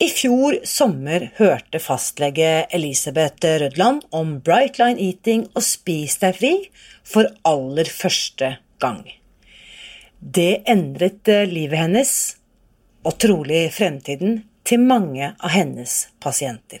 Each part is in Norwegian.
I fjor sommer hørte fastlege Elisabeth Rødland om Bright Line Eating og Spis deg fri for aller første gang. Det endret livet hennes, og trolig fremtiden, til mange av hennes pasienter.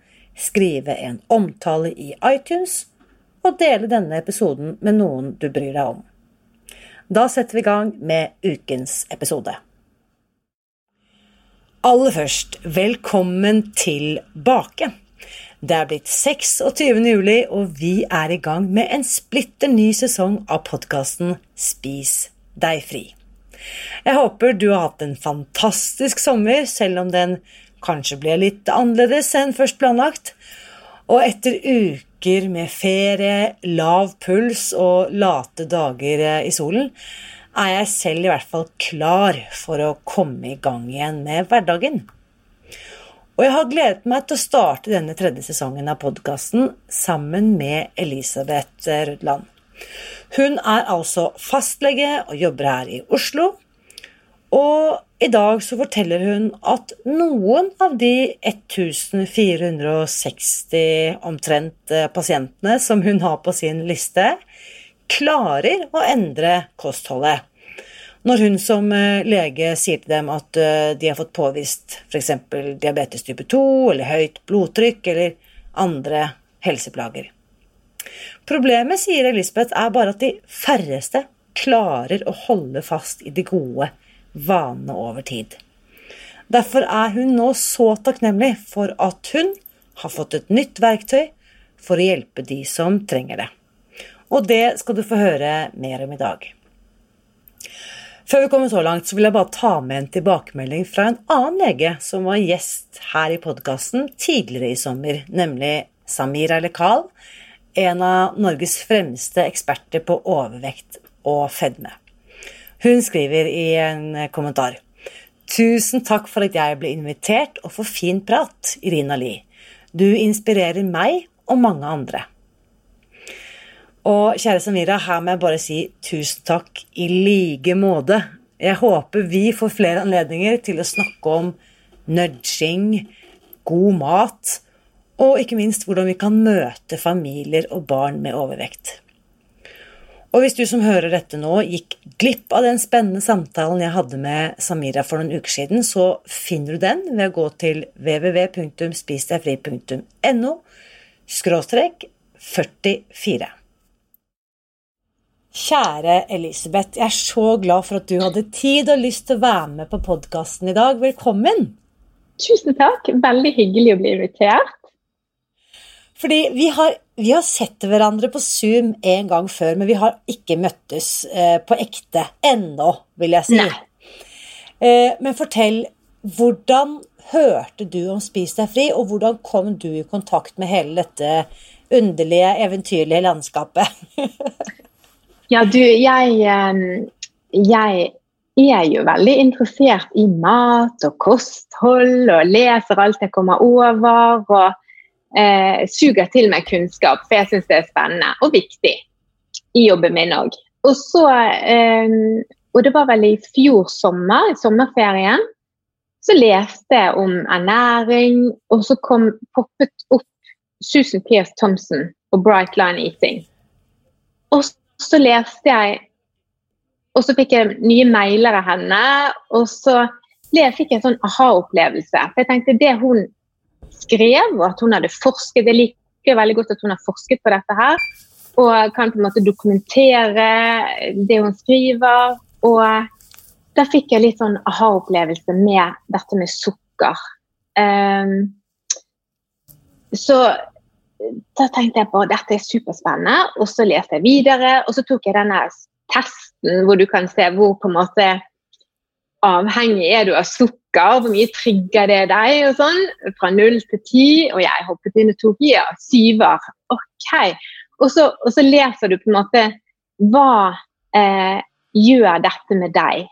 skrive en omtale i iTunes og dele denne episoden med noen du bryr deg om. Da setter vi i gang med ukens episode. Aller først, velkommen tilbake. Det er blitt 26. juli, og vi er i gang med en splitter ny sesong av podkasten Spis deg fri. Jeg håper du har hatt en fantastisk sommer, selv om den kanskje ble litt annerledes enn først planlagt. Og etter uker med ferie, lav puls og late dager eh, i solen, er jeg selv i hvert fall klar for å komme i gang igjen med hverdagen. Og jeg har gledet meg til å starte denne tredje sesongen av podkasten sammen med Elisabeth Rødland. Hun er altså fastlege og jobber her i Oslo. Og i dag så forteller hun at noen av de 1460 omtrent eh, pasientene som hun har på sin liste, klarer å endre kostholdet. Når hun som eh, lege sier til dem at eh, de har fått påvist f.eks. diabetes type 2 eller høyt blodtrykk eller andre helseplager. Problemet, sier Elisabeth, er bare at de færreste klarer å holde fast i de gode vanene over tid. Derfor er hun nå så takknemlig for at hun har fått et nytt verktøy for å hjelpe de som trenger det. Og det skal du få høre mer om i dag. Før vi kommer så langt, så vil jeg bare ta med en tilbakemelding fra en annen lege som var gjest her i podkasten tidligere i sommer, nemlig Samira Lekal, en av Norges fremste eksperter på overvekt og fedme. Hun skriver i en kommentar Tusen takk for at jeg ble invitert og for fin prat, Irina Li. Du inspirerer meg og mange andre. Og kjære Samira, her må jeg bare si tusen takk i like måte. Jeg håper vi får flere anledninger til å snakke om nudging, god mat, og ikke minst hvordan vi kan møte familier og barn med overvekt. Og hvis du som hører dette nå gikk glipp av den spennende samtalen jeg hadde med Samira for noen uker siden, så finner du den ved å gå til www.spisdegfri.no skråstrek 44. Kjære Elisabeth, jeg er så glad for at du hadde tid og lyst til å være med på podkasten i dag. Velkommen! Tusen takk. Veldig hyggelig å bli invitert. Fordi vi har, vi har, sett hverandre på Zoom en gang før, men vi har ikke møttes eh, på ekte ennå, vil jeg si. Nei. men fortell, hvordan hørte du om Spis deg fri, og hvordan kom du i kontakt med hele dette underlige, eventyrlige landskapet? ja, du, jeg, jeg er jo veldig interessert i mat og kosthold, og leser alt jeg kommer over. og eh, suger til meg kunnskap, for jeg syns det er spennende og viktig i jobben min òg. Og så eh, Og det var vel i fjor sommer, i sommerferien, så leste jeg om ernæring, og så kom poppet opp Susan Pierce Thompson og Bright Line Eating. Og så leste jeg Og så fikk jeg nye mailer av henne. Og så fikk jeg en sånn aha-opplevelse. For jeg tenkte det hun skrev, og at hun hadde forsket Jeg liker veldig godt at hun har forsket på dette her. Og kan på en måte dokumentere det hun skriver. Og da fikk jeg litt sånn aha-opplevelse med dette med sukker. Um, så da tenkte jeg på dette er superspennende, og så leste jeg videre. Og så tok jeg denne testen hvor du kan se hvor på en måte avhengig er du av sukker, hvor mye trigger det deg, og sånn. Fra null til ti. Og jeg hoppet inn og tok ja, syver. OK. Og så, og så, leser du på en måte hva eh, gjør dette med deg?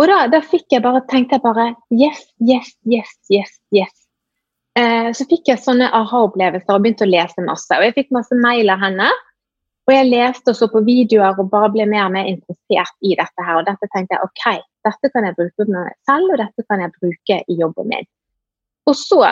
Og da, da fikk jeg bare, tenkte jeg bare yes, yes, yes, yes, yes. Eh, så fikk jeg sånne aha-opplevelser og begynte å lese masse. Og jeg fikk masse mail av henne. Og jeg leste og så på videoer og bare ble mer og mer interessert i dette her. Og dette tenkte jeg OK, dette kan jeg bruke med meg selv, og dette kan jeg bruke i jobben min. Og så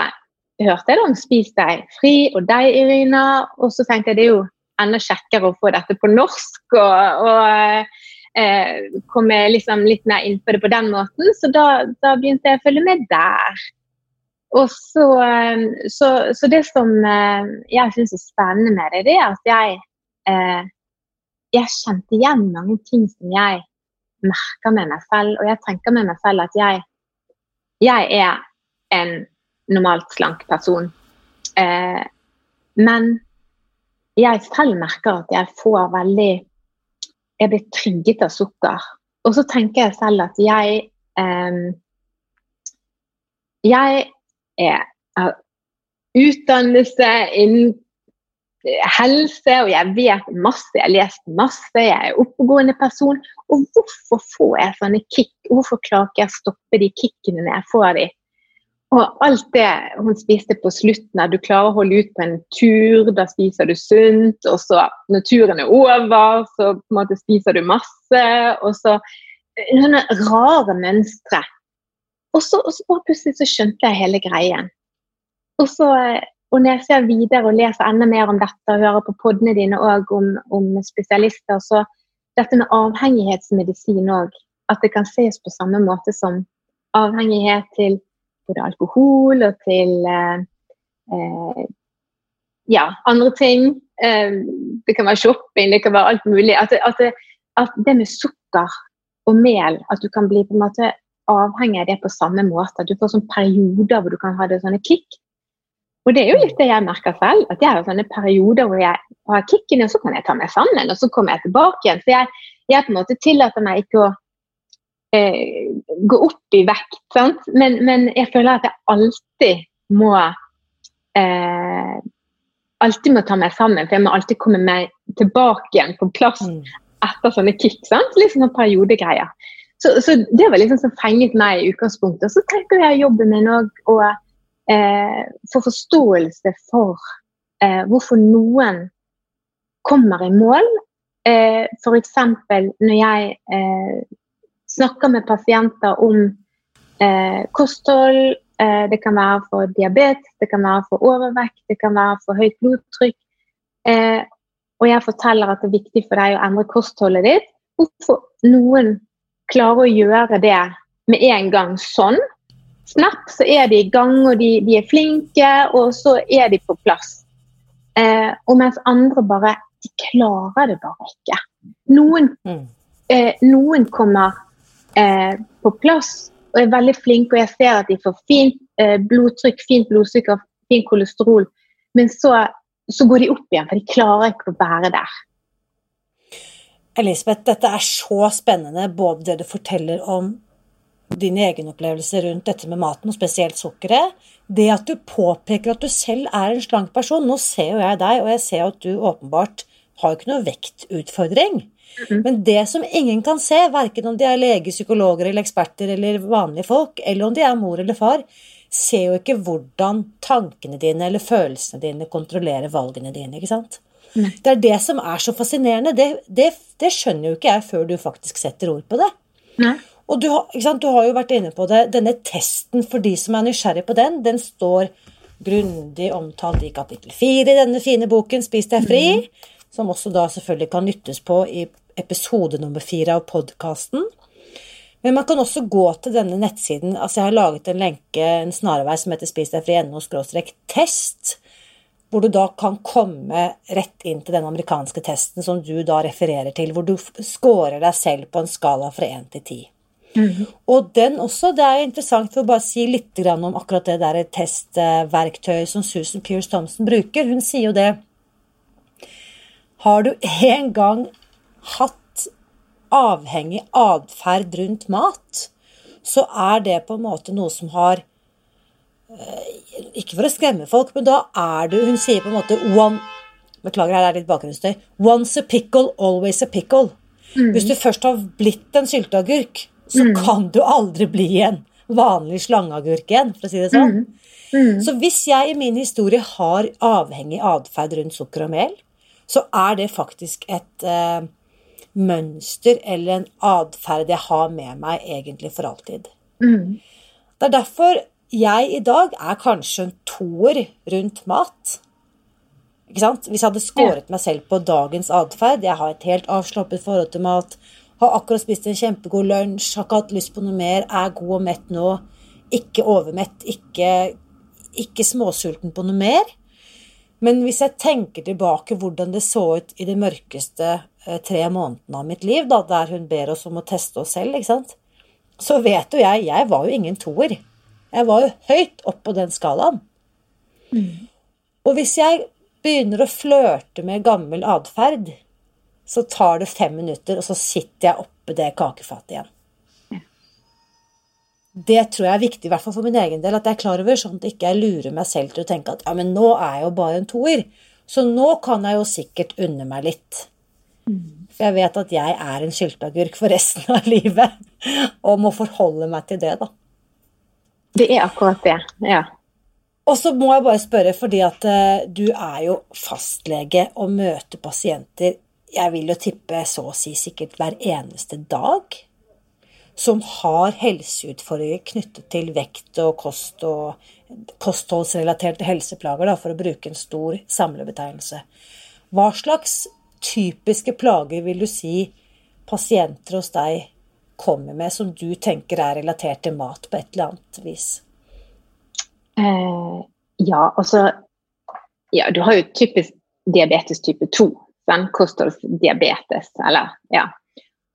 hørte jeg om Spis deg fri og deg, Irina. Og så tenkte jeg det er jo enda kjekkere å få dette på norsk. og, og eh, komme liksom litt mer inn på det på den måten. Så da, da begynte jeg å følge med der. Og så, eh, så, så det som eh, jeg syns er spennende med det, det er at jeg, eh, jeg kjente igjen mange ting som jeg merker med meg selv. Og jeg tenker med meg selv at jeg, jeg er en normalt slank person. Eh, men jeg selv merker at jeg får veldig jeg blir trigget av sukker. Og så tenker jeg selv at jeg eh, Jeg er, utdannelse innen helse, og jeg vet masse, jeg har lest masse, jeg er oppegående person. Og hvorfor får jeg sånne kick? Hvorfor klarer ikke jeg å stoppe de kickene når jeg får de? Og alt det hun spiste på slutten, at du klarer å holde ut på en tur, da spiser du sunt. Og så når turen er over, så på en måte spiser du masse. Og så sånne rare mønstre. Og så, og så plutselig så skjønte jeg hele greien. Og, så, og når jeg ser videre og leser enda mer om dette og hører på podene dine òg om, om spesialister, så dette med avhengighetsmedisin òg, at det kan ses på samme måte som avhengighet til både alkohol og til eh, eh, ja, andre ting. Eh, det kan være shopping, det kan være alt mulig. At, at, at, det med sukker og mel, at du kan bli på en måte avhengig av det på samme måte. At du får sånne perioder hvor du kan ha det sånne kick. Og det er jo litt det jeg merker selv. At jeg har sånne perioder hvor jeg har kicken, og så kan jeg ta meg sammen, og så kommer jeg tilbake igjen. Så jeg, jeg på en måte tillater meg ikke å eh, gå opp i vekt. Men, men, jeg føler at jeg alltid må eh, alltid må ta meg sammen, for jeg må alltid komme meg tilbake igjen på plass mm. etter sånne kick. sant? Litt sånne periodegreier. Så, så, det var liksom som fenget meg i utgangspunktet. Og så tenker jeg jobben min òg eh, få forståelse for eh, hvorfor noen kommer i mål. Eh, F.eks. når jeg eh, snakker med pasienter om eh, kosthold. Eh, det kan være for diabetes, det kan være for overvekt, det kan være for høyt blodtrykk. Eh, og jeg forteller at det er viktig for deg å endre kostholdet ditt. Hvorfor noen klarer å gjøre det med en gang sånn. Snap, så er de i gang, og de, de er flinke, og så er de på plass. Eh, og mens andre bare De klarer det bare ikke. Noen, mm. eh, noen kommer eh, på plass og er veldig flinke. Og jeg ser at de får fint eh, blodtrykk, fint blodsukker, fint kolesterol. Men så, så, går de opp igjen, for de klarer ikke å være der. Elisabeth, dette er så spennende, både det du forteller om dine egen opplevelser rundt dette med maten, og spesielt sukkeret. Det at du påpeker at du selv er en slank person. Nå ser jo jeg deg, og jeg ser at du åpenbart har ikke noe vektutfordring. Men det som ingen kan se, verken om de er leger, psykologer eller eksperter eller vanlige folk, eller om de er mor eller far, ser jo ikke hvordan tankene dine eller følelsene dine kontrollerer valgene dine. ikke sant? Nei. Det er det som er så fascinerende. Det, det, det, skjønner jo ikke jeg før du faktisk setter ord på det. Nei. Og du, du, har jo vært inne på det. Denne testen for de som er nysgjerrig på den, den står grundig omtalt i kapittel fire i denne fine boken 'Spis deg fri'. Mm som også da selvfølgelig kan nyttes på i episode nummer fire av podkasten. Men man kan også gå til denne nettsiden. altså Jeg har laget en lenke, en snarvei, som heter spis deg fri.no-test, hvor du da kan komme rett inn til den amerikanske testen som du da refererer til, hvor du scorer deg selv på en skala fra 1 til 10. Mm. Og den også, det er interessant for å bare si litt om akkurat det der testverktøyet som Susan Pierce Thompson bruker. Hun sier jo det Har du en gang hatt avhengig atferd rundt mat, så er det på en måte noe som har eh, Ikke for å skremme folk, men da er du Hun sier på en måte one, Beklager, her er litt bakgrunnsstøy. Once a pickle, always a pickle. Mm. Hvis du først har blitt en sylteagurk, så mm. kan du aldri bli en vanlig slangeagurk igjen, for å si det sånn. Mm. mm. Så hvis jeg i min historie har avhengig atferd rundt sukker og mel, så er det faktisk et eh, mønster eller en atferd jeg har med meg egentlig for alltid. Mm. Det er derfor jeg i dag er kanskje en toer rundt mat. Hvis jeg hadde skåret meg selv på dagens atferd Jeg har et helt avslappet forhold til mat. Har akkurat spist en kjempegod lunsj, har ikke hatt lyst på noe mer, er god og mett nå. Ikke overmett, ikke, ikke småsulten på noe mer. Men hvis jeg tenker tilbake hvordan det så ut i de mørkeste eh, tre månedene av mitt liv, da, der hun ber oss om å teste oss selv, ikke sant? så vet jo jeg Jeg var jo ingen toer. Jeg var jo høyt opp på den skalaen. Mm. Og hvis jeg begynner å flørte med gammel atferd, så tar det fem minutter, og så sitter jeg oppe det kakefatet igjen det tror jeg er viktig, i hvert fall for min egen del, at jeg er klar over, sånn at jeg ikke lurer meg selv til å tenke at ja, men nå er jeg jo bare en toer. Så nå kan jeg jo sikkert unne meg litt. For jeg vet at jeg er en sylteagurk for resten av livet, og må forholde meg til det, da. Det er akkurat det, ja. Og så må jeg bare spørre, fordi at uh, du er jo fastlege og møter pasienter jeg vil jo tippe så å si sikkert hver eneste dag som har helseutfordringer knyttet til vekt og kost og kostholdsrelaterte helseplager, da, for å bruke en stor samlebetegnelse. Hva slags typiske plager vil du si pasienter hos deg kommer med, som du tenker er relatert til mat på et eller annet vis? Eh, ja, altså ja, Du har jo typisk diabetes type 2. Sånn, kostholdsdiabetes, eller ja,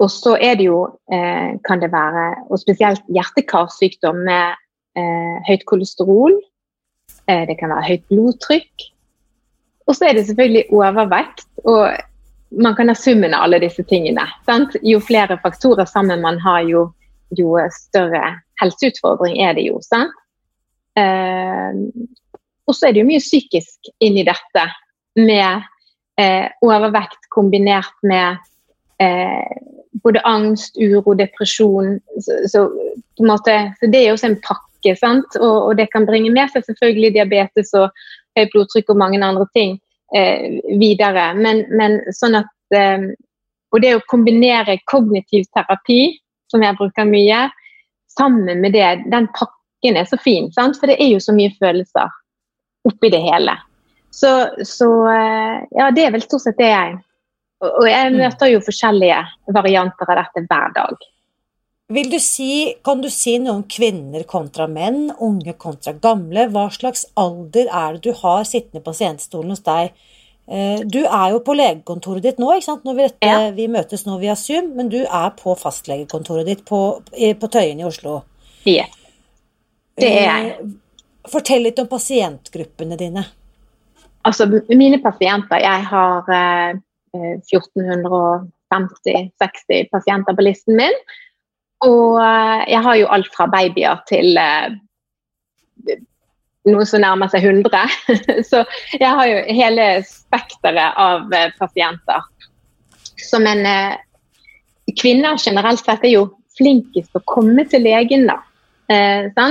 og så er det jo, eh, kan det være, og spesielt hjerte-karsykdom med eh, høyt kolesterol. Eh, det kan være høyt blodtrykk. Og så er det selvfølgelig overvekt. Og man kan ha summen av alle disse tingene. Sant? Jo flere faktorer sammen man har, jo, jo større helseutfordring er det jo. sant? Eh, og så er det jo mye psykisk inni dette, med eh, overvekt kombinert med eh, både angst, uro, depresjon. Så, så, måte, så det er også en pakke, sant? Og, og, det kan bringe med seg selvfølgelig diabetes og høyt blodtrykk og mange andre ting eh, videre. Men, men, sånn at eh, Og det å kombinere kognitiv terapi, som jeg bruker mye, sammen med det, den pakken er så fin, sant? for det er jo så mye følelser oppi det hele. Så, så eh, ja, det er vel stort sett det jeg og jeg mm. møter jo forskjellige varianter av dette hver dag. Vil du si, Kan du si noe om kvinner kontra menn, unge kontra gamle? Hva slags alder er det du har sittende i pasientstolen hos deg? Eh, du er jo på legekontoret ditt nå, ikke sant? Når vi, dette, ja. vi møtes nå via Zoom, men du er på fastlegekontoret ditt på, på Tøyen i Oslo. Ja, det er jeg. Eh, fortell litt om pasientgruppene dine. Altså, mine pasienter Jeg har eh, 1450-60 pasienter på listen min. Og eh, jeg har jo alt fra babyer til eh, noe som nærmer seg 100. Så jeg har jo hele spekteret av eh, pasienter. Så men kvinner generelt sett er jo flinkest til å komme til legen, da.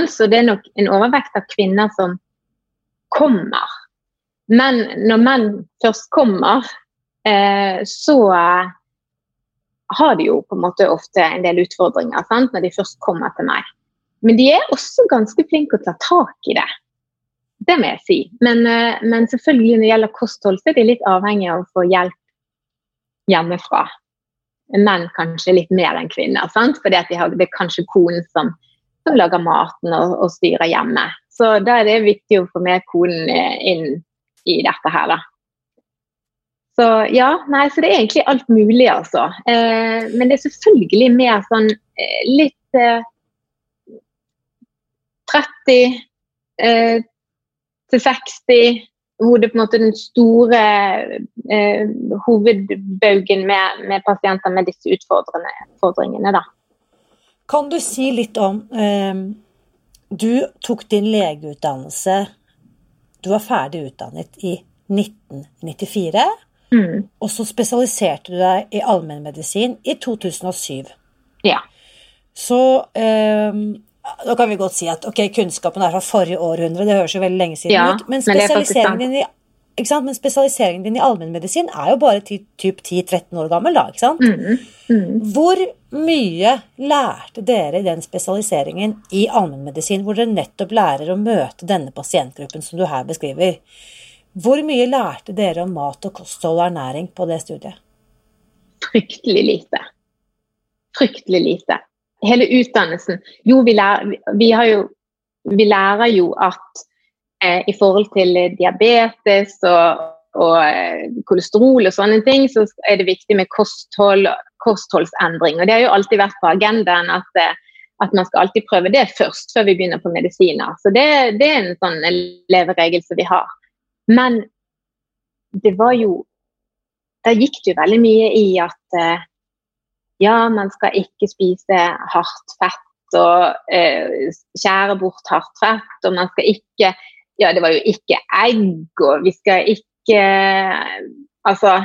så det er nok en overvekt av kvinner som kommer. Men når menn først kommer, Eh, så har de jo på en måte ofte en del utfordringer sant, når de først kommer til meg. Men de er også ganske flinke å ta tak i det. Det må jeg si. Men, eh, men selvfølgelig når det gjelder kosthold, så er de litt avhengig av å få hjelp hjemmefra. Menn kanskje litt mer enn kvinner, sant? fordi de har, det er kanskje konen som, som lager maten og, og, styrer hjemme. Så da er det viktig å få med konen eh, inn i dette her, da. Så ja, nei, så det er egentlig alt mulig, altså. Eh, men det er selvfølgelig mer sånn eh, litt eh, 30 eh, til 60 hvor det på en måte den store eh, hovedbaugen med, med, pasienter med disse utfordringene. Da. Kan du si litt om eh, Du tok din legeutdannelse Du var ferdig utdannet i 1994. Mm. Og så spesialiserte du deg i allmennmedisin i 2007. Ja. Så eh, da kan vi godt si at ok, kunnskapen er fra forrige århundre, det høres jo veldig lenge siden ja, ut. Men spesialiseringen din i men spesialiseringen din i allmennmedisin er jo bare typ 10-13 år gammel, da. ikke sant? Mm, mm. Hvor mye lærte dere i den spesialiseringen i allmennmedisin, hvor dere nettopp lærer å møte denne pasientgruppen som du her beskriver? Hvor mye lærte dere om mat og kosthold og ernæring på det studiet? Fryktelig lite. Fryktelig lite hele utdannelsen Jo, vi lærer, vi jo, vi lærer jo at i forhold til diabetes og, og eh, kolesterol og sånne ting, så er det viktig med kosthold, kostholdsendring. Og det har jo alltid vært på agendaen at, eh, at man skal alltid prøve det først, før vi begynner på medisiner. Så det, det er en sånn leveregel som vi har. Men det var jo Da gikk det jo veldig mye i at eh, ja, man skal ikke spise hardt fett og eh, skjære bort hardt fett, og man skal ikke Ja, det var jo ikke egg, og vi skal ikke Altså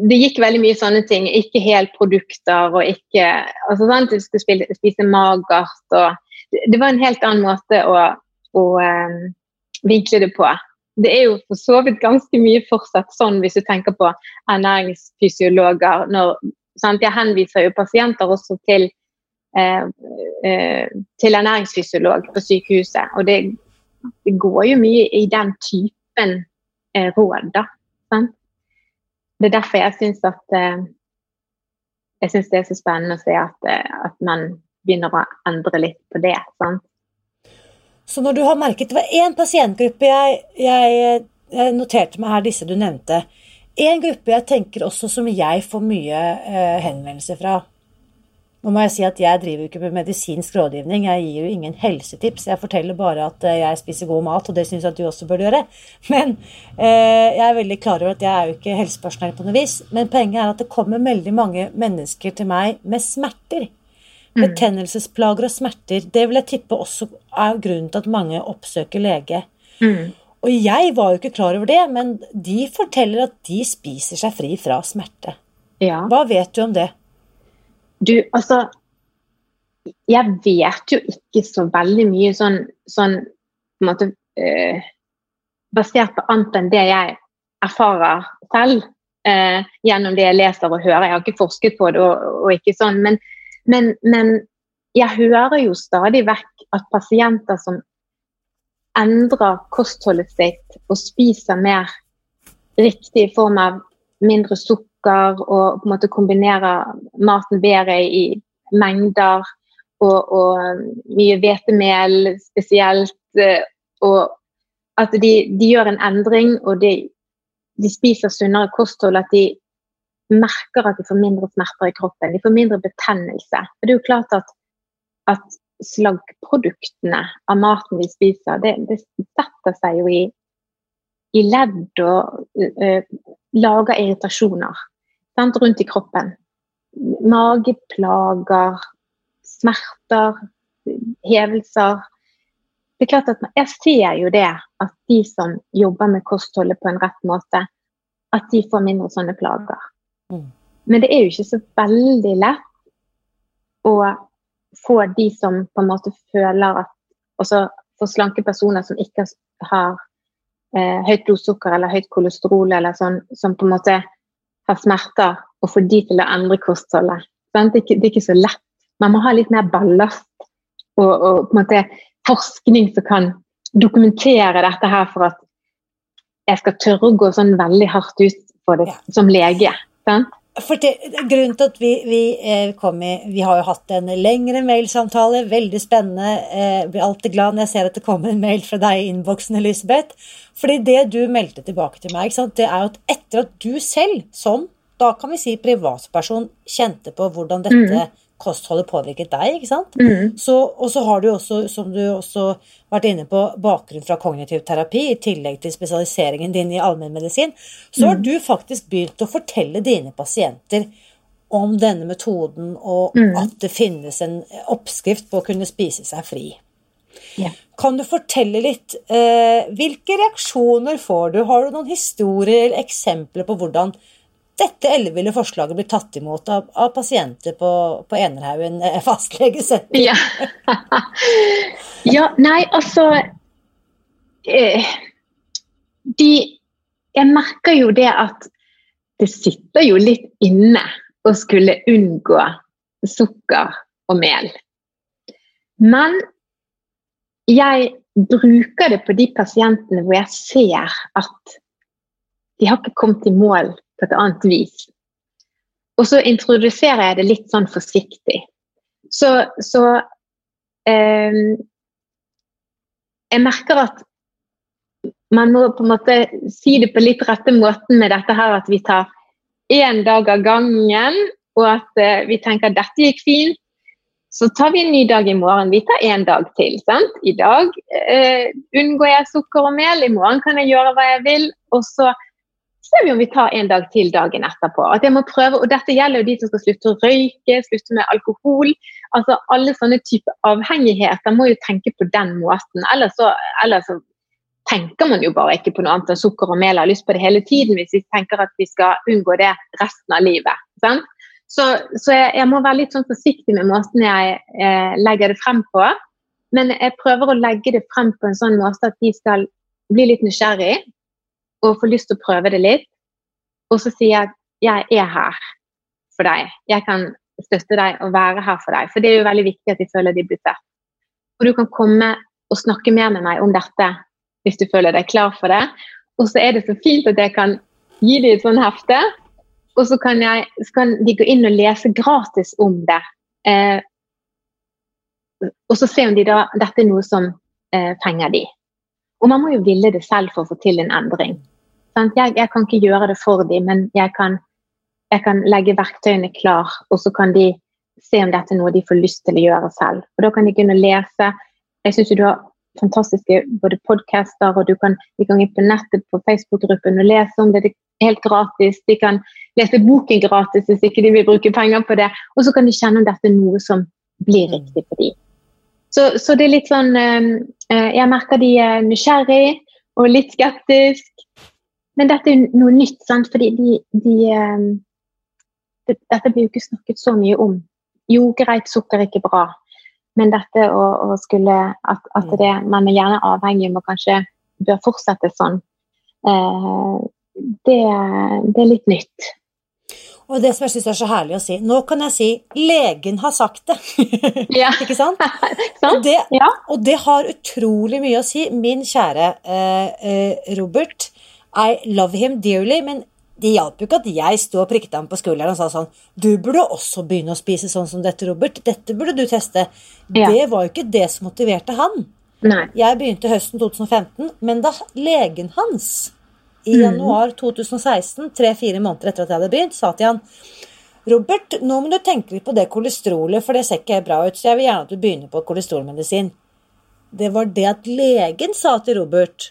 det gikk veldig mye sånne ting. Ikke helprodukter og ikke altså sant, Du skulle spise, spise magert og det, var en helt annen måte å, å um, vinkle det på. Det er jo for så vidt ganske mye fortsatt sånn hvis du tenker på ernæringsfysiologer. Når Sant? Jeg henviser jo pasienter også til, eh, eh, til ernæringsfysiolog på sykehuset. Og det, det, går jo mye i den typen eh, råd, da. Sant? Det er derfor jeg syns at eh, jeg syns det er så spennende å se at, eh, at man begynner å endre litt på det. Sant? Så når du har merket Det var én pasientgruppe jeg, jeg, jeg noterte meg her, disse du nevnte. En gruppe jeg tenker også som jeg får mye eh, henvendelser fra. Nå må jeg si at jeg driver jo ikke med medisinsk rådgivning, jeg gir jo ingen helsetips. Jeg forteller bare at eh, jeg spiser god mat, og det syns jeg at du også bør gjøre. Men eh, jeg er veldig klar over at jeg er jo ikke helsepersonell på noe vis. Men poenget er at det kommer veldig mange mennesker til meg med smerter. Mm. Betennelsesplager og smerter. Det vil jeg tippe også er grunnen til at mange oppsøker lege. Mm. Og jeg var jo ikke klar over det, men de forteller at de spiser seg fri fra smerte. Ja. Hva vet du om det? Du, altså Jeg vet jo ikke så veldig mye sånn, sånn på en måte øh, Basert på annet enn det jeg erfarer selv øh, gjennom det jeg leser og hører. Jeg har ikke forsket på det og, og ikke sånn, men, men, men jeg hører jo stadig vekk at pasienter som endrer kostholdet sitt og spiser mer riktig i form av mindre sukker og på en måte kombinere maten bedre i mengder og, og mye hvetemel spesielt. Eh, og at de, de, gjør en endring og de, de spiser sunnere kosthold. At de merker at de får mindre smerter i kroppen. De får mindre betennelse. Og det er jo klart at, at slaggproduktene av maten vi spiser, det, det setter seg jo i, i ledd og uh, lager irritasjoner sant, rundt i kroppen. Mageplager, smerter, hevelser. Det er klart at Jeg ser jo det at de som jobber med kostholdet på en rett måte, at de får mindre sånne plager. Mm. Men det er jo ikke så veldig lett å få de som på en måte føler at også for slanke personer som ikke har eh, høyt blodsukker eller høyt kolesterol, eller sånn, som på en måte har smerter, og få de til å endre kostholdet. Det er, ikke, det er ikke så lett. Man må ha litt mer ballast og, og på en måte forskning som kan dokumentere dette her for at jeg skal tørre å gå sånn veldig hardt ut på det som lege. Sant? For det, grunnen til at vi, vi eh, kom i Vi har jo hatt en lengre mailsamtale, veldig spennende. Jeg blir alltid glad når jeg ser at det kommer en mail fra deg i innboksen, Elisabeth. Fordi det du meldte tilbake til meg, det er jo at etter at du selv, som da kan vi si privatperson, kjente på hvordan dette mm kostholdet påvirket deg. ikke sant? Mm. Så, og så har du også, som du også vært inne på, bakgrunn fra kognitiv terapi, i tillegg til spesialiseringen din i allmennmedisin. Så har mm. du faktisk begynt å fortelle dine pasienter om denne metoden, og mm. at det finnes en oppskrift på å kunne spise seg fri. Yeah. Kan du fortelle litt eh, Hvilke reaksjoner får du? Har du noen historier eller eksempler på hvordan dette elleville forslaget blir tatt imot av, av pasienter på, på Enerhaugen eh, fastlegesenter. Ja. ja, nei, altså eh, De Jeg merker jo det at det sitter jo litt inne å skulle unngå sukker og mel. Men jeg bruker det på de pasientene hvor jeg ser at de har ikke kommet i mål på et annet vis. Og så introduserer jeg det litt sånn forsiktig. Så, så eh, Jeg merker at man må på en måte si det på litt rette måten med dette her at vi tar én dag av gangen, og at eh, vi tenker at dette gikk fint. Så tar vi en ny dag i morgen. Vi tar én dag til. sant? I dag eh, unngår jeg sukker og mel, i morgen kan jeg gjøre hva jeg vil. Og så ser vi om vi tar en dag til dagen etterpå. At jeg må prøve, og Dette gjelder jo de som skal slutte å røyke, slutte med alkohol. altså Alle sånne typer avhengigheter må jo tenke på den måten. Ellers så, ellers så tenker man jo bare ikke på noe annet enn sukker og mel. Har lyst på det hele tiden hvis vi tenker at vi skal unngå det resten av livet. Sant? Så, så jeg, jeg, må være litt sånn forsiktig med måten jeg eh, legger det frem på. Men jeg prøver å legge det frem på en sånn måte at de skal bli litt nysgjerrig og får lyst til å prøve det litt. Og så sier jeg at jeg er her for deg. Jeg kan støtte deg og være her for deg. For det er jo veldig viktig at de føler de blir sett. Og du kan komme og snakke mer med meg om dette hvis du føler deg klar for det. Og så er det så fint at jeg kan gi dem et sånt hefte, og så kan, jeg, så kan, de gå inn og lese gratis om det. Eh, og så se om de da, dette er noe som eh, fenger de. Og man må jo ville det selv for å få til en endring. Jeg, jeg, kan ikke gjøre det for dem, men jeg kan, jeg kan, legge verktøyene klar, og så kan de se om dette er noe de får lyst til å gjøre selv. Og Da kan de kunne lese. Jeg syns du har fantastiske både podcaster, og du kan, de kan gå på nettet på Facebook-gruppen og lese om det. Det er helt gratis. De kan lese boken gratis hvis ikke de vil bruke penger på det. Og så kan de kjenne om dette er noe som blir mm. riktig for dem. Så, så det er litt sånn eh, eh, Jeg merker de er nysgjerrig og litt skeptisk. Men dette er noe nytt, sant? fordi de, de, ehm, det, Dette blir jo ikke snakket så mye om. Jo, greit, sukker er ikke bra, men dette å, å skulle At, at mm. det, man er gjerne avhengig om å kanskje bør fortsette sånn, eh, det, det, er litt nytt. Og det som jeg syns er så herlig å si Nå kan jeg si 'legen har sagt det'. Ja. ikke sant? og, det, ja. og, det, har utrolig mye å si. Min kjære eh, eh Robert i love him dearly, men det hjalp jo ikke at jeg sto og prikket ham på skulderen og sa sånn Du burde også begynne å spise sånn som dette, Robert. Dette burde du teste. Ja. Det var jo ikke det som motiverte han. Nei. Jeg begynte høsten 2015, men da legen hans i mm. januar 2016, tre-fire måneder etter at jeg hadde begynt, sa til han Robert, nå må du tenke litt på det kolesterolet, for det ser ikke bra ut, så jeg vil gjerne at du begynner på kolesterolmedisin. Det var det at legen sa til Robert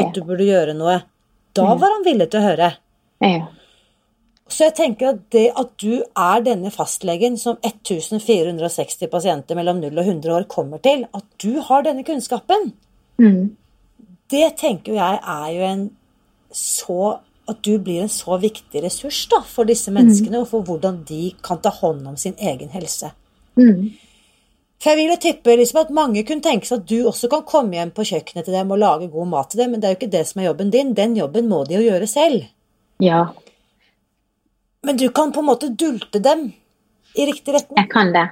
at du burde gjøre noe. Da var han villig til å høre. Så jeg tenker at det at du er denne fastlegen som 1460 pasienter mellom 0 og 100 år kommer til, at du har denne kunnskapen, mm. det tenker jeg er jo en så At du blir en så viktig ressurs da, for disse menneskene, mm. og for hvordan de kan ta hånd om sin egen helse. Mm. For jeg vil jo tippe liksom, at mange kunne tenke seg at du også kan komme hjem på kjøkkenet til dem og lage god mat til dem, men det er jo ikke det som er jobben din. Den jobben må de jo gjøre selv. Ja. Men du kan på en måte dulte dem i riktig retning. Jeg kan det.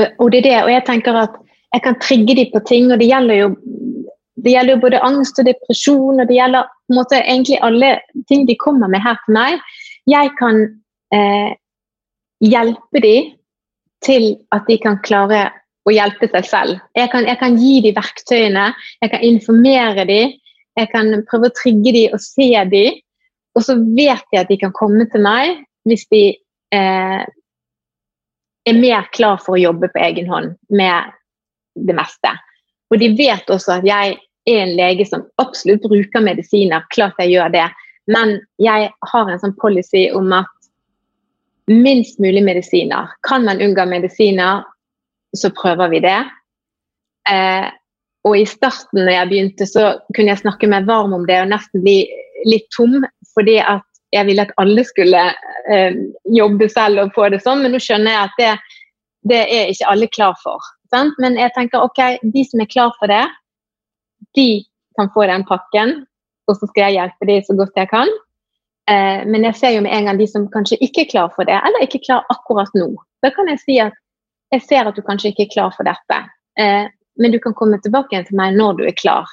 Og, og det er det. Og jeg tenker at jeg kan trigge dem på ting, og det gjelder jo det gjelder jo både angst og depresjon, og det gjelder på en måte egentlig alle ting de kommer med her til meg. jeg kan eh, hjelpe dem til at de kan klare å hjelpe seg selv. Jeg kan, jeg kan gi dem verktøyene, jeg kan informere dem, jeg kan prøve å trigge dem og se dem. Og så vet jeg at de kan komme til meg hvis de eh, er mer klar for å jobbe på egen hånd med det meste. Og de vet også at jeg er en lege som absolutt bruker medisiner. Klart jeg gjør det. Men jeg har en sånn policy om at minst mulig medisiner. Kan man unngå medisiner, så prøver vi det. Eh, og i starten når jeg begynte, så kunne jeg snakke meg varm om det og nesten bli litt tom. Fordi at jeg ville at alle skulle eh, jobbe selv og få det sånn. Men nå skjønner jeg at det, det er ikke alle klar for. Sant? Men jeg tenker ok, de som er klar for det, de kan få den pakken. Og så skal jeg hjelpe dem så godt jeg kan. Eh, men jeg ser jo med en gang de som kanskje ikke er klar for det, eller ikke klar akkurat nå. Da kan jeg si at jeg ser at du kanskje ikke er klar for dette. Eh, men du kan komme tilbake igjen til meg når du er klar.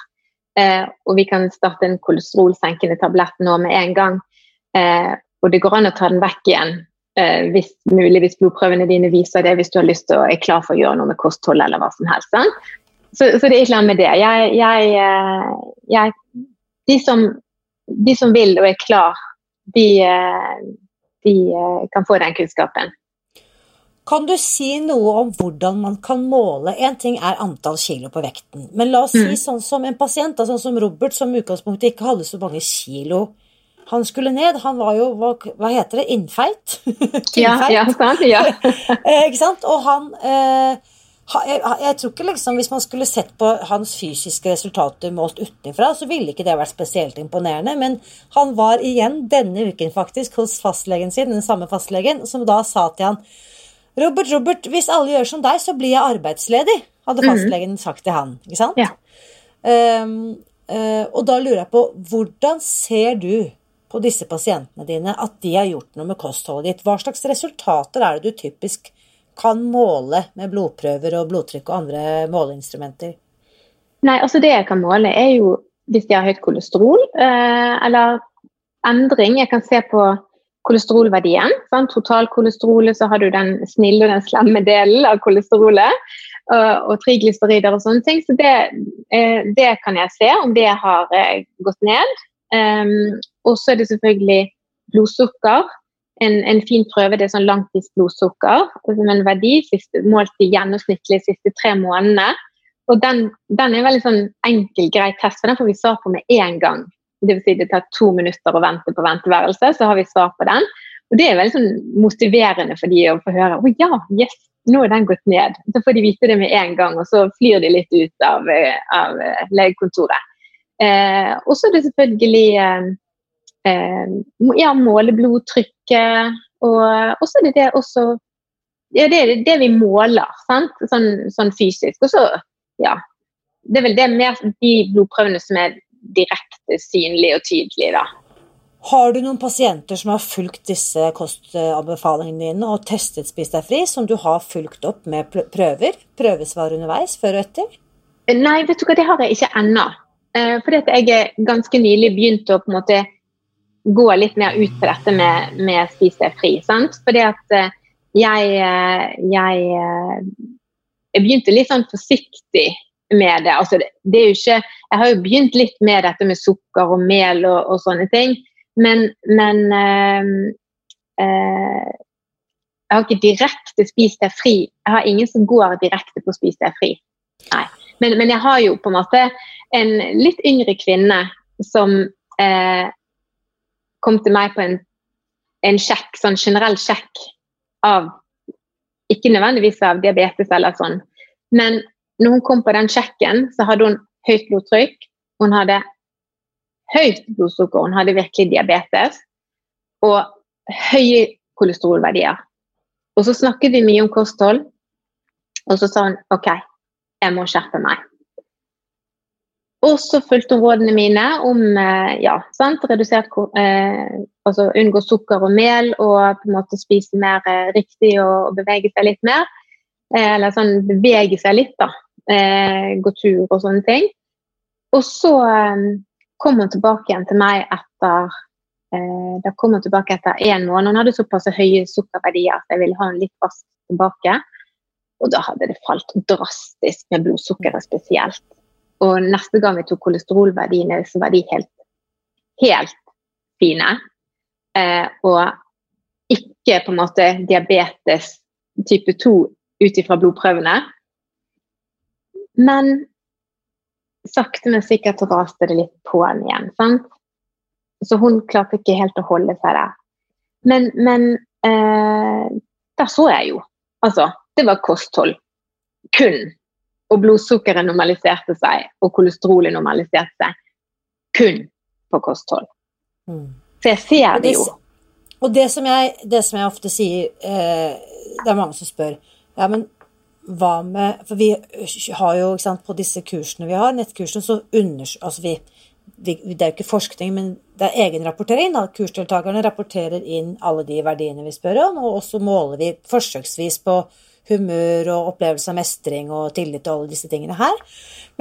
Eh, og vi kan starte en kolesterolsenkende tablett nå med en gang. Eh, og det går an å ta den vekk igjen eh, hvis mulig, hvis blodprøvene dine viser det, hvis du har lyst til å er klar for å gjøre noe med kosthold eller hva som helst. Så, så, det er ikke noe med det. Jeg, jeg, eh, jeg, de, som, de, som, vil og er klar, de, eh, de kan få den kunnskapen. Kan du si noe om hvordan man kan måle En ting er antall kilo på vekten, men la oss si mm. sånn som en pasient, sånn som Robert, som i utgangspunktet ikke hadde så mange kilo han skulle ned. Han var jo, hva, hva heter det, innfeit? ja, ja, sant, ja. Eh, ikke sant? Og han eh, jeg, jeg, tror ikke liksom, Hvis man skulle sett på hans fysiske resultater målt utenfra, så ville ikke det vært spesielt imponerende. Men han var igjen denne uken faktisk hos fastlegen sin, den samme fastlegen, som da sa til han Robert, Robert, hvis alle gjør som deg, så blir jeg arbeidsledig, hadde mhm. fastlegen sagt til han. ikke sant? Ja. Um, uh, og da lurer jeg på, hvordan ser du på disse pasientene dine at de har gjort noe med kostholdet ditt? Hva slags resultater er det du typisk kan måle med blodprøver og blodtrykk og andre måleinstrumenter? Nei, altså Det jeg kan måle, er jo hvis de har høyt kolesterol, eh, eller endring. Jeg kan se på kolesterolverdien. Sant? Totalkolesterolet, så har du den snille og den slemme delen av kolesterolet. Og, og triglycerider og sånne ting. Så det, eh, det, kan jeg se, om det har eh, gått ned. Um, og så er det selvfølgelig blodsukker. En, en, fin prøve det er sånn langtidsblodsukker som en verdi siste, målt i gjennomsnittlig de siste tre månedene. Og den, den, er en veldig sånn enkel, grei test, for den får vi svar på med én gang. Det vil si det tar to minutter å vente på venteværelse, så har vi svar på den. Og det er veldig sånn motiverende for de å få høre å ja, yes, nå er den gått ned. Så får de vite det med en gang, og så flyr de litt ut av, av legekontoret. Eh, og så er det selvfølgelig eh, eh, ja, måle blodtrykket. Og, så er det det også ja, det er det vi måler? Sånn, sånn fysisk. Og så, ja Det er vel det mer de blodprøvene som er direkte synlig og tydelig, da. Har du noen pasienter som har fulgt disse kostanbefalingene dine og testet Spis deg fri, som du har fulgt opp med prøver? Prøvesvar underveis, før og etter? Nei, vet du hva, det har jeg ikke ennå. For fordi at jeg ganske nylig begynte å på en måte gå litt mer ut på dette med, med spis deg fri. Sant? Fordi at eh, jeg, eh, jeg, jeg begynte litt sånn forsiktig med det. Altså, det, er jo ikke Jeg har jo begynt litt med dette med sukker og mel og, og sånne ting, men, men øh, øh, Jeg har ikke direkte spist deg fri. Jeg har ingen som går direkte på spis deg fri. Nei. Men, men, jeg har jo på en måte en litt yngre kvinne som eh, kom til meg på en, en sjekk, sånn generell sjekk av Ikke nødvendigvis av diabetes eller sånn, men når hun kom på den sjekken, så hadde hun høyt blodtrykk. Hun hadde høyt blodsukker, hun hadde virkelig diabetes. Og høye kolesterolverdier. Og så snakket vi mye om kosthold, og så sa hun OK, jeg må skjerpe meg. Og så fulgte hun rådene mine om eh, ja, sant, redusert, eh, altså unngå sukker og mel og på en måte spise mer eh, riktig og, bevege seg litt mer. Eh, eller sånn bevege seg litt, da. Eh, gå tur og sånne ting. Og så eh, kom hun tilbake igjen til meg etter eh, da kom hun tilbake etter én måned. Hun hadde såpass høye sukkerverdier at jeg ville ha henne litt raskt tilbake. Og da hadde det falt drastisk med blodsukkeret spesielt. Og neste gang vi tok kolesterolverdiene, så var de helt, helt fine. Eh, og ikke på en måte diabetes type 2 ut ifra blodprøvene. Men sakte, men sikkert raste det litt på henne igjen. sant? Så hun klarte ikke helt å holde seg der. Men, men eh, der så jeg jo. Altså, det var kosthold. Kun. Og blodsukkeret normaliserte seg, og kolesterolet normaliserte seg. Kun på kosthold. Mm. Så jeg ser det jo. Og det som jeg, det som jeg ofte sier eh, Det er mange som spør ja, men hva med For vi har jo ikke sant, på disse kursene vi har, nettkursene, så unders... Altså vi, vi, det er jo ikke forskning, men det er egenrapportering. Da. Kursdeltakerne rapporterer inn alle de verdiene vi spør om, og så måler vi forsøksvis på humør og opplevelse av mestring og tillit og alle disse tingene her.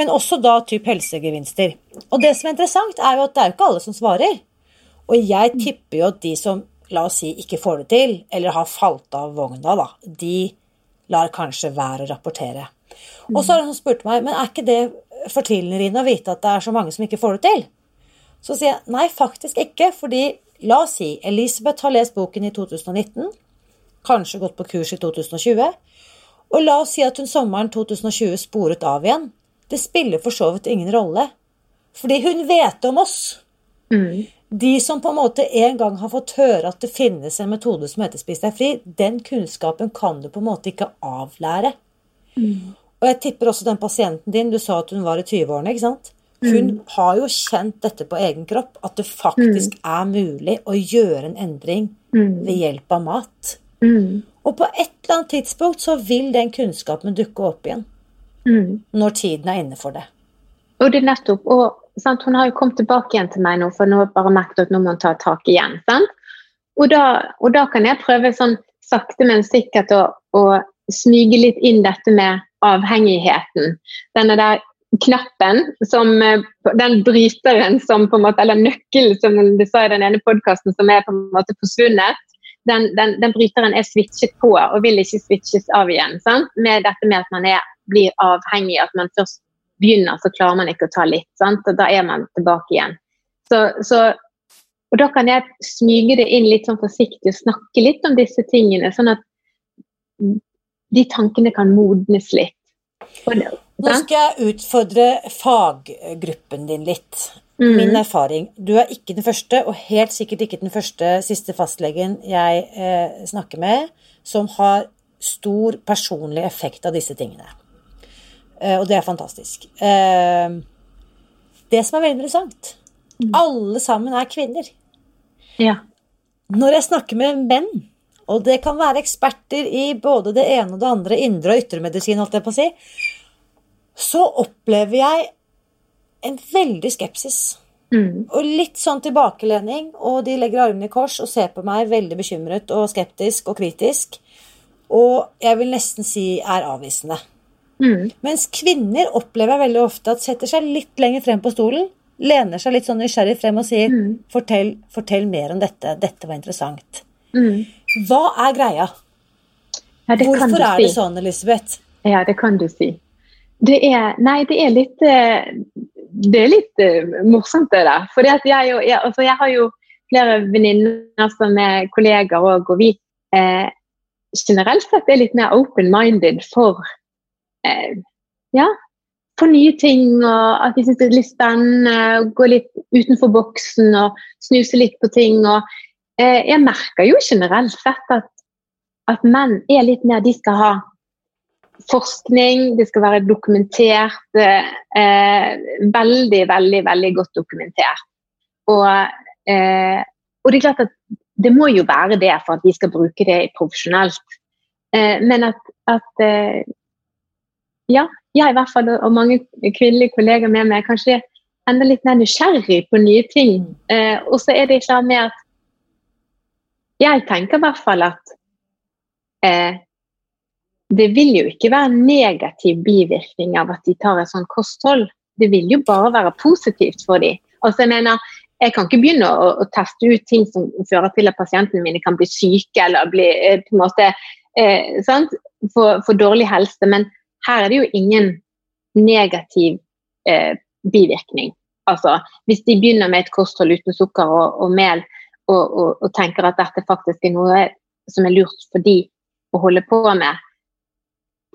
Men også da typ helsegevinster. Og det som er interessant, er jo at det er jo ikke alle som svarer. Og jeg tipper jo at de som la oss si ikke får det til, eller har falt av vogna, da, de lar kanskje være å rapportere. Og så har hun spurt meg men er ikke det fortvilende å vite at det er så mange som ikke får det til. Så sier jeg nei, faktisk ikke. Fordi la oss si Elisabeth har lest boken i 2019, kanskje gått på kurs i 2020, og la oss si at hun sommeren 2020 sporet av igjen. Det spiller for så vidt ingen rolle. Fordi hun vet om oss. Mm. De som på en måte en gang har fått høre at det finnes en metode som heter Spis deg fri, den kunnskapen kan du på en måte ikke avlære. Mm. Og jeg tipper også den pasienten din, du sa at hun var i 20-årene, ikke sant? Hun mm. har jo kjent dette på egen kropp, at det faktisk mm. er mulig å gjøre en endring mm. ved hjelp av mat. Mm. Og på et eller annet tidspunkt så vil den kunnskapen dukke opp igjen. Mm. Når tiden er inne for det. Og det er nettopp, og sant, Hun har jo kommet tilbake igjen til meg nå, for nå har jeg bare merket at nå må hun ta tak igjen. Og da, og da kan jeg prøve sånn sakte, men sikkert å, å smyge litt inn dette med avhengigheten. Denne der knappen som Den bryteren som på en måte, eller nøkkelen som du sa i den ene podkasten, som er på en måte forsvunnet. Den, den, den, bryteren er switchet på og vil ikke switches av igjen. Sant? Med dette med at man er, blir avhengig, at man først begynner, så klarer man ikke å ta litt. Sant? Og da er man tilbake igjen. Så, så, og da kan jeg smyge det inn litt sånn forsiktig og snakke litt om disse tingene, sånn at de tankene kan modnes litt. Nå skal jeg utfordre faggruppen din litt. Mm. Min erfaring Du er ikke den første, og helt sikkert ikke den første siste fastlegen jeg eh, snakker med, som har stor personlig effekt av disse tingene. Eh, og det er fantastisk. Eh, det som er veldig interessant mm. Alle sammen er kvinner. Ja. Når jeg snakker med menn og det kan være eksperter i både det ene og det andre, indre- og ytremedisin, holdt jeg på å si, så opplever jeg en veldig skepsis. Mm. Og litt sånn tilbakelening, og de legger armene i kors og ser på meg veldig bekymret og skeptisk og kritisk. Og jeg vil nesten si er avvisende. Mm. Mens kvinner opplever veldig ofte at setter seg litt lenger frem på stolen, lener seg litt sånn nysgjerrig frem og sier mm. fortell, fortell, mer om dette, dette var interessant'. Mm. Hva er greia? Ja, Hvorfor er det sånn, Elisabeth? Ja, det kan du si. Det er Nei, det er litt eh, Det er litt uh, morsomt, det der. For jeg, jeg, altså, jeg, har jo flere venninner som er kolleger òg, og vi eh, generelt sett er litt mer open-minded for eh, ja, for nye ting, og at de syns det er litt spennende. Gå litt utenfor boksen og snuse litt på ting. og Eh, jeg merker jo generelt sett at, at menn er litt mer De skal ha forskning, det skal være dokumentert. Eh, veldig, veldig, veldig godt dokumentert. Og, eh, og, det er klart at det må jo være det for at vi skal bruke det profesjonelt. Eh, men at, at eh, Ja, jeg i hvert fall, og mange kvinnelige kolleger med meg, kanskje enda litt mer nysgjerrig på nye ting. Eh, og så er det klart med at jeg tenker i hvert fall at eh, det vil jo ikke være en negativ bivirkning av at de tar et sånt kosthold. Det vil jo bare være positivt for dem. Altså jeg mener, jeg kan ikke begynne å, å, teste ut ting som fører til at pasientene mine kan bli syke eller bli eh, på en måte eh, for, for, dårlig helse. Men her er det jo ingen negativ eh, bivirkning. Altså, hvis de begynner med et kosthold uten sukker og, og mel, og, og, og, tenker at dette faktisk er noe som er lurt for de å holde på med,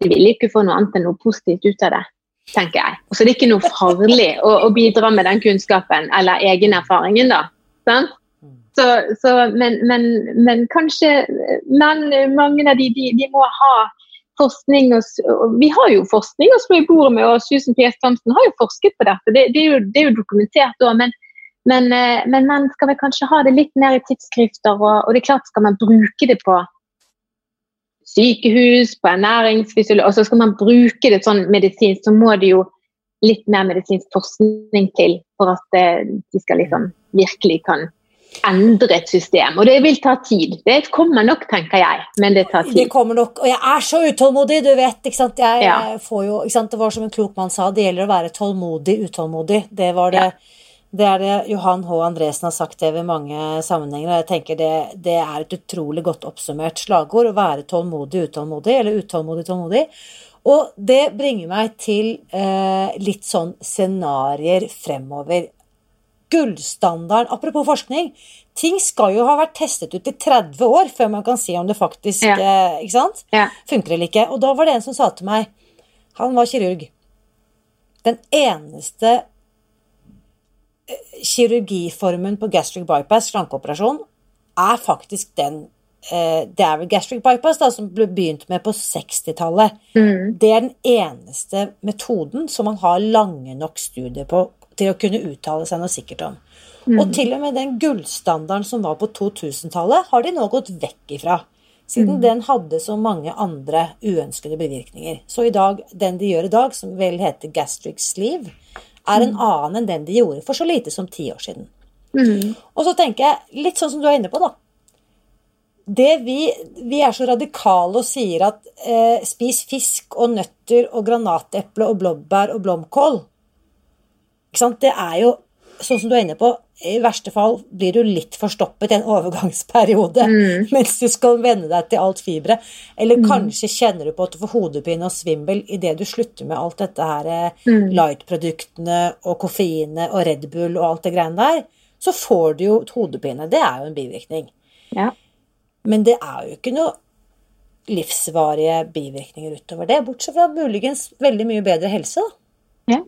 de vil ikke få noe annet enn noe positivt ut av det tenker jeg. Så det er ikke noe farlig å, å, bidra med den kunnskapen eller egenerfaringen, da. Sant? Så, så, men, men, men, kanskje men mange av de, de, de må ha forskning og, og, Vi har jo forskning å slå i bordet med, og Susan P. Thompson har jo forsket på dette. Det, det, er, jo, det er, jo, dokumentert òg. men, men, men, men, skal vi kanskje ha det litt mer i tidsskrifter, og, og det er klart skal man bruke det på sykehus, på ernæringsfysiologi, og så skal man bruke det sånn medisinsk, så må det jo litt mer medisinsk forskning til for at eh, de skal liksom virkelig kan endre et system. Og det vil ta tid. Det kommer nok, tenker jeg, men det tar tid. Det kommer nok, og jeg er så utålmodig, du vet. ikke sant? Jeg, ja. får jo, ikke sant? Det var som en klok mann sa, det gjelder å være tålmodig, utålmodig. Det var det. Ja. Det er det Johan H. Andresen har sagt det ved mange sammenhenger, og jeg tenker det, det er et utrolig godt oppsummert slagord. Å være tålmodig, utålmodig, eller utålmodig, tålmodig. Og det bringer meg til eh, litt sånn scenarioer fremover. Gullstandarden Apropos forskning. Ting skal jo ha vært testet ut i 30 år før man kan si om det faktisk ja. eh, ikke sant? Ja. funker eller ikke. Og da var det en som sa til meg Han var kirurg. Den eneste kirurgiformen på gastric bypass, slankeoperasjon, er faktisk den eh, Det er vel gastric bypass da, som ble begynt med på 60-tallet. Mm. Det er den eneste metoden som man har lange nok studier på til å kunne uttale seg noe sikkert om. Mm. Og til og med den gullstandarden som var på 2000-tallet, har de nå gått vekk ifra. Siden mm. den hadde så mange andre uønskede bevirkninger. Så i dag, den de gjør i dag, som vel heter gastric sleeve, er en mm. annen enn den de gjorde for så lite som ti år siden. Mm. Og så tenker jeg, litt sånn som du er inne på, da. Det vi, vi er så radikale og sier at eh, spis fisk og nøtter og granateple og blåbær og blomkål. Ikke sant? Det er jo sånn som du er inne på, i verste fall blir du litt forstoppet i en overgangsperiode mm. mens du skal venne deg til alt fiberet. Eller mm. kanskje kjenner du på at du får hodepine og svimmel idet du slutter med alt dette her eh, mm. light-produktene og koffeinet og Red Bull og alt det greiene der. Så får du jo hodepine. Det er jo en bivirkning. Ja. Men det er jo ikke noe livsvarige bivirkninger utover det, bortsett fra muligens veldig mye bedre helse. da. Ja.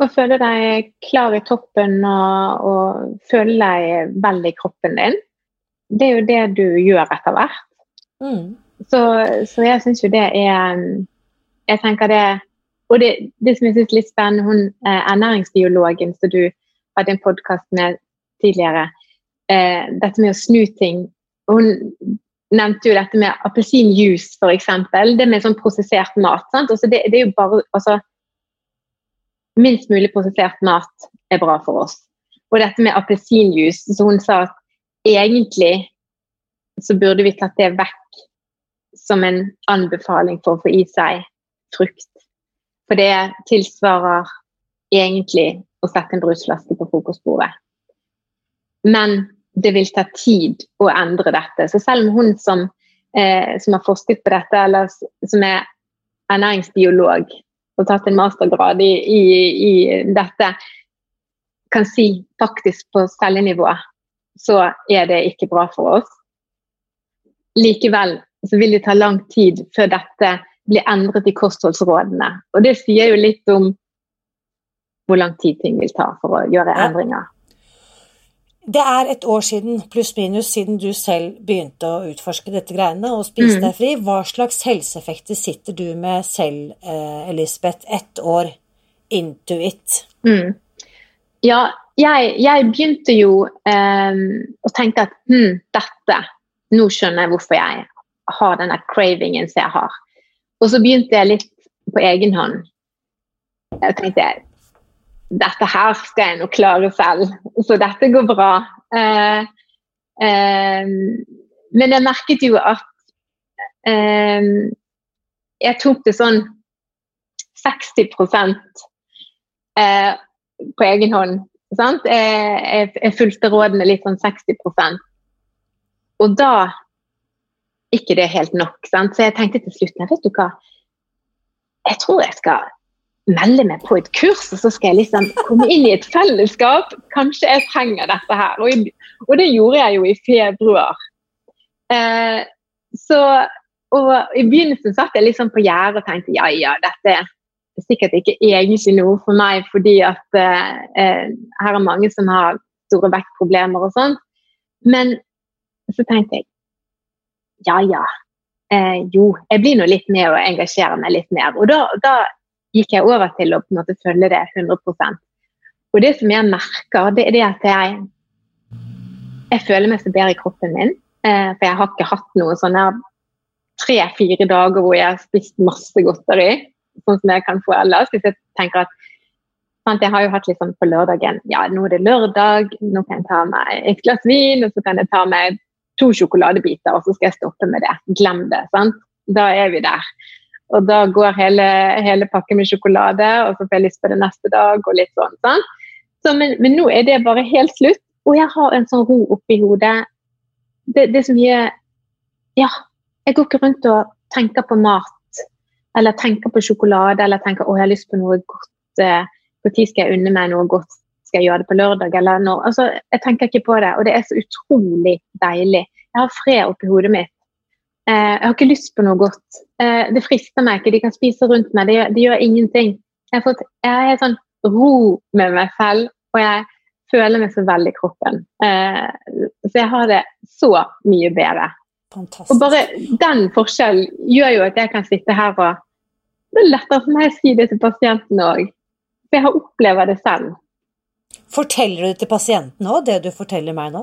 Å føle deg klar i toppen og, og føle deg vel i kroppen din. Det er jo det du gjør etter hvert. Mm. Så, så, jeg syns jo det er Jeg tenker det Og det, det som jeg syns er litt spennende, hun eh, ernæringsbiologen som du hadde en podkast med tidligere, eh, dette med å snu ting Hun nevnte jo dette med appelsinjuice, f.eks. Det med sånn prosessert mat. sant? Altså det, det, er jo bare altså, minst mulig prosessert mat er bra for oss. Og dette med appelsinjuice, så hun sa at egentlig så burde vi tatt det vekk som en anbefaling for å få i seg frukt. For det tilsvarer egentlig å sette en brusflaske på frokostbordet. Men det vil ta tid å endre dette. Så selv om hun som, eh, som har forsket på dette, eller som er ernæringsbiolog, og tatt en mastergrad i, i, i dette, kan si faktisk på cellenivå, så er det ikke bra for oss. Likevel så vil det ta lang tid før dette blir endret i kostholdsrådene. Og det sier jo litt om hvor lang tid ting vil ta for å gjøre endringer. Det er et år siden, pluss-minus, siden du selv begynte å utforske dette greiene og spise mm. deg fri. Hva slags helseeffekter sitter du med selv, eh, Elisabeth, ett år into it? Mm. Ja, jeg, jeg, begynte jo eh, å tenke at hm, dette Nå skjønner jeg hvorfor jeg har denne cravingen som jeg har. Og så begynte jeg litt på egen hånd. Jeg tenkte dette her skal jeg nå klare selv, så dette går bra. Eh, eh, men jeg merket jo at eh, jeg tok det sånn 60 eh, på egen hånd Sant? Jeg, jeg fulgte rådene litt sånn 60% Og da ikke det helt nok. Sant? Så jeg tenkte til slutt vet du hva, jeg tror jeg skal melde meg på et kurs, og så skal jeg liksom komme inn i et fellesskap. Kanskje jeg trenger dette her. Og, og det gjorde jeg jo i februar. Eh, så og I begynnelsen satt jeg liksom på gjerdet og tenkte ja, ja, dette er sikkert ikke egentlig noe for meg, fordi at eh, eh her er mange som har store vektproblemer og sånn. Men så tenkte jeg ja, ja. Eh, jo, jeg blir nå litt med og engasjerer meg litt mer. Og da, da, gikk jeg over til å på en måte følge det 100% Og det som jeg merker, det er det at jeg, jeg føler meg så bedre i kroppen min. Eh, for jeg har ikke hatt noen sånne tre-fire dager hvor jeg har spist masse godteri, sånn som jeg kan få ellers. Hvis jeg tenker at sant, Jeg har jo hatt litt sånn på lørdagen Ja, nå er det lørdag, nå kan jeg ta meg et glass vin, og så kan jeg ta meg to sjokoladebiter, og så skal jeg stoppe med det. Glem det. sant? Da er vi der. Og da går hele, hele pakken med sjokolade, og så får jeg lyst på det neste dag, og litt sånn. sånn. Så, men, men, nå er det bare helt slutt, og jeg har en sånn ro oppi hodet. Det, det så mye Ja, jeg går ikke rundt og tenker på mat, eller tenker på sjokolade, eller tenker å, jeg har lyst på noe godt. Når eh, skal jeg unne meg noe godt? Skal jeg gjøre det på lørdag? Eller når? Altså, jeg tenker ikke på det, og det er så utrolig deilig. Jeg har fred oppi hodet mitt. Eh, jeg har ikke lyst på noe godt. Eh, det frister meg ikke. De kan spise rundt meg. Det gjør, de gjør ingenting. Jeg, fått, jeg er sånn ro med meg selv, og jeg føler meg så veldig i kroppen. så jeg har det så mye bedre. Fantastisk. Og bare den forskjellen gjør jo at jeg kan sitte her og Det er lettere for meg å si det til pasienten òg. For jeg har opplevd det selv. Forteller du det til pasienten òg, det du forteller meg nå?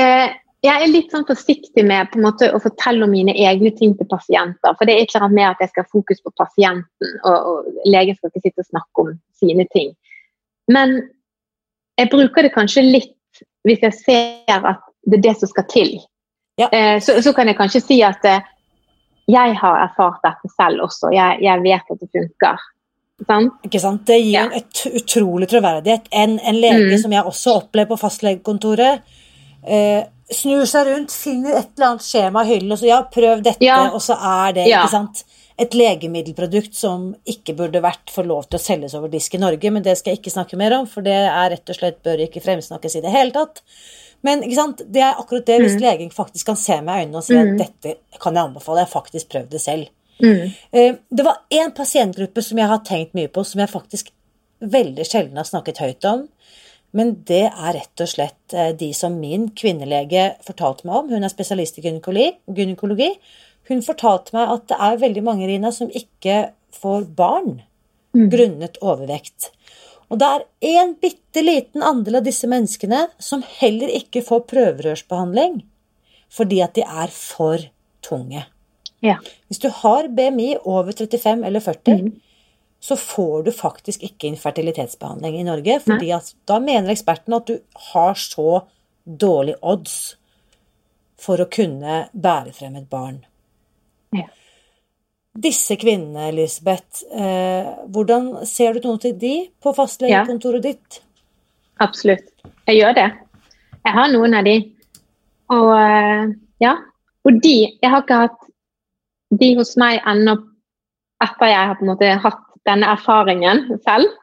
Eh, jeg er litt sånn forsiktig med måte å fortelle om mine egne ting til pasienter. For det er ikke med at jeg skal ha fokus på pasienten, og, og legen skal ikke sitte og snakke om sine ting. Men jeg bruker det kanskje litt hvis jeg ser at det er det som skal til. Ja. Eh, så, så, kan jeg kanskje si at eh, jeg har erfart dette selv også. Jeg, jeg vet at det funker. Sant? Ikke sant? Det gir ja. en utrolig troverdighet. En, en lege mm. som jeg også opplever på fastlegekontoret, eh, snur seg rundt, finner et eller annet skjema i hyllen og så ja, prøv dette, ja. og så er det ikke sant? et legemiddelprodukt som ikke burde vært for lov til å selges over disk i Norge, men det skal jeg ikke snakke mer om, for det er rett og slett bør ikke fremsnakkes i det hele tatt. Men det er akkurat det, hvis mm. legen faktisk kan se meg i øynene og si at mm. dette kan jeg anbefale, jeg har faktisk prøvd det selv. Mm. Eh, det var én pasientgruppe som jeg har tenkt mye på, som jeg faktisk veldig sjelden har snakket høyt om. Men det er rett og slett eh, de som min kvinnelege fortalte meg om. Hun er spesialist i gynekologi. Hun fortalte meg at det er veldig mange Rina, som ikke får barn grunnet overvekt. Og det er en bitte liten andel av disse menneskene som heller ikke får prøverørsbehandling fordi at de er for tunge. Ja. Hvis du har BMI over 35 eller 40, mm. Så får du faktisk ikke infertilitetsbehandling i Norge. fordi da mener ekspertene at du har så dårlig odds for å kunne bære frem et barn. Ja. Disse kvinnene, Elisabeth, eh, hvordan ser du noe til de på fastlegekontoret ja. ditt? Absolutt. Jeg gjør det. Jeg har noen av de. Og eh, ja. Og de Jeg har ikke hatt de hos meg ennå etter jeg har på en måte hatt denne erfaringen selv.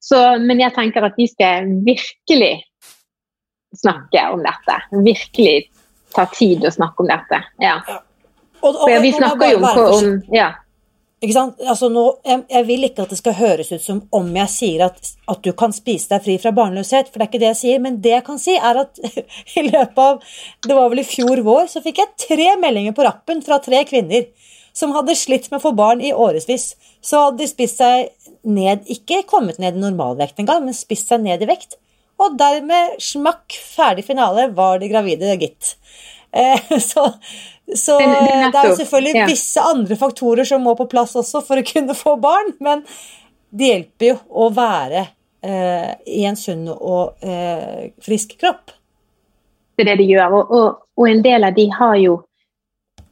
Så, men jeg tenker at vi skal virkelig snakke om dette. Virkelig ta tid å snakke om dette. Ja. ja. Og, og, For vi snakker jo om, om ja. Ikke sant? Altså nå, jeg, jeg, vil ikke at det skal høres ut som om jeg sier at, at, du kan spise deg fri fra barnløshet, for det er ikke det jeg sier. Men det jeg kan si, er at i løpet av Det var vel i fjor vår, så fikk jeg tre meldinger på rappen fra tre kvinner som hadde slitt med å få barn i årevis. Så hadde de spist seg ned, ikke kommet ned i normalvekt engang, men spist seg ned i vekt. Og dermed, smakk, ferdig finale, var de gravide, gitt. Eh, så, så det er jo selvfølgelig ja. visse andre faktorer som må på plass også for å kunne få barn, men det hjelper jo å være eh, i en sunn og eh, frisk kropp. Det er det de gjør, og, og, og, en del av de har jo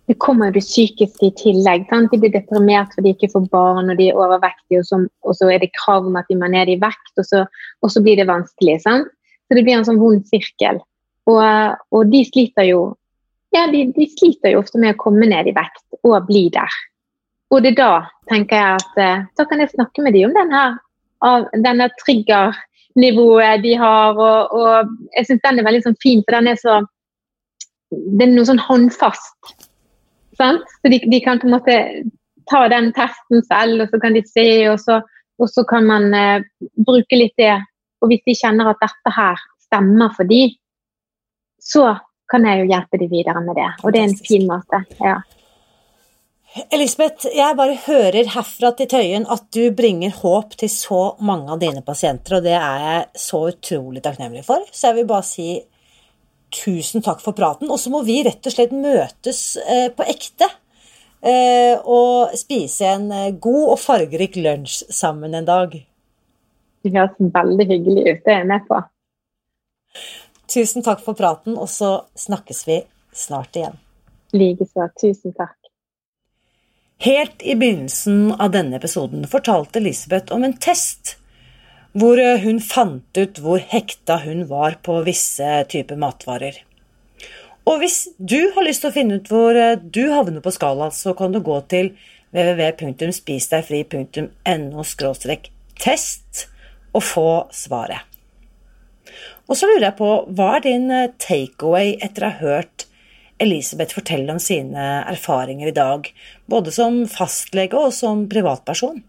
det kommer det psykiske i tillegg. Sant? De blir deprimert fordi de ikke får barn og de er overvektige, og så, og så er det krav om at de må ned i vekt, og så, og så blir det vanskelig. Sant? Så det blir en sånn vond sirkel. Og, og de sliter jo ja, de, de, sliter jo ofte med å komme ned i vekt og bli der. Og det er da tenker jeg at eh, da kan jeg snakke med dem om denne, denne triggernivået de har. Og, og jeg syns den er veldig sånn fin, for den er så Det er noe sånn håndfast. Så de, de, kan på en måte ta den testen selv, og så kan de se, og så, og så kan man eh, bruke litt det. Og hvis de kjenner at dette her stemmer for de, så kan jeg jo hjelpe de videre med det. Og det er en fin måte. ja. Elisabeth, jeg bare hører herfra til Tøyen at du bringer håp til så mange av dine pasienter, og det er jeg så utrolig takknemlig for. Så jeg vil bare si tusen takk for praten. Og så må vi rett og slett møtes eh, på ekte. Eh, og spise en eh, god og fargerik lunsj sammen en dag. Det høres veldig hyggelig ut. Det er jeg med på. Tusen takk for praten, og så snakkes vi snart igjen. Likeså. Tusen takk. Helt i begynnelsen av denne episoden fortalte Elisabeth om en test hvor eh, hun fant ut hvor hekta hun var på visse typer matvarer. Og hvis du har lyst til å finne ut hvor eh, du havner på skala, så kan du gå til www.spisdegfri.no test og få svaret. Og så lurer jeg på, hva er din eh, takeaway etter å ha hørt Elisabeth fortelle om sine erfaringer i dag, både som fastlege og som privatperson?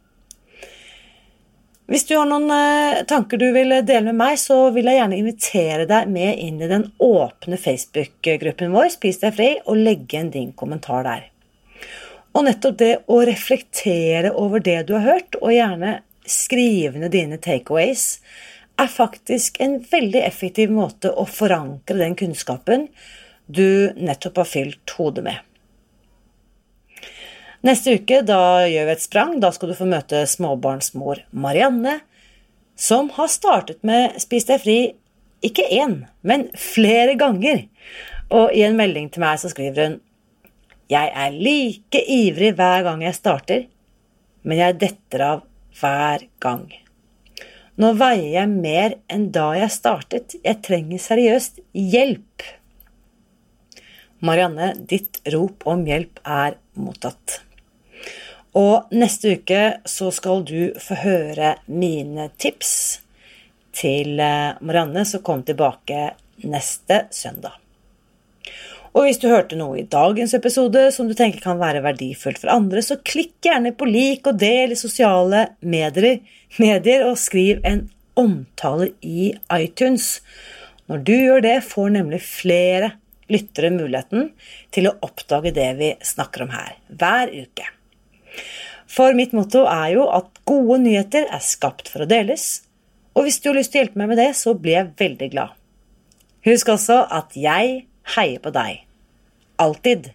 Hvis du har noen eh, tanker du vil dele med meg, så vil jeg gjerne invitere deg med inn i den åpne Facebook-gruppen vår, Spis deg fri, og legge igjen din kommentar der. Og nettopp det å reflektere over det du har hørt, og gjerne skrive ned dine takeaways, er faktisk en veldig effektiv måte å forankre den kunnskapen du nettopp har fylt hodet med. Neste uke da gjør vi et sprang. Da skal du få møte småbarnsmor Marianne, som har startet med Spis deg fri ikke én, men flere ganger. Og i en melding til meg så skriver hun Jeg er like ivrig hver gang jeg starter, men jeg detter av hver gang. Nå veier jeg mer enn da jeg startet. Jeg trenger seriøst hjelp. Marianne, ditt rop om hjelp er mottatt. Og neste uke så skal du få høre mine tips til eh, Marianne, som kommer tilbake neste søndag. Og hvis du hørte noe i dagens episode som du tenker kan være verdifullt for andre, så klikk gjerne på lik og del i sosiale medier, medier og skriv en omtale i iTunes. Når du gjør det, får nemlig flere lyttere muligheten til å oppdage det vi snakker om her, hver uke. For mitt motto er jo at gode nyheter er skapt for å deles, og hvis du har lyst til å hjelpe meg med det, så blir jeg veldig glad. Husk også at jeg heier på deg. Alltid.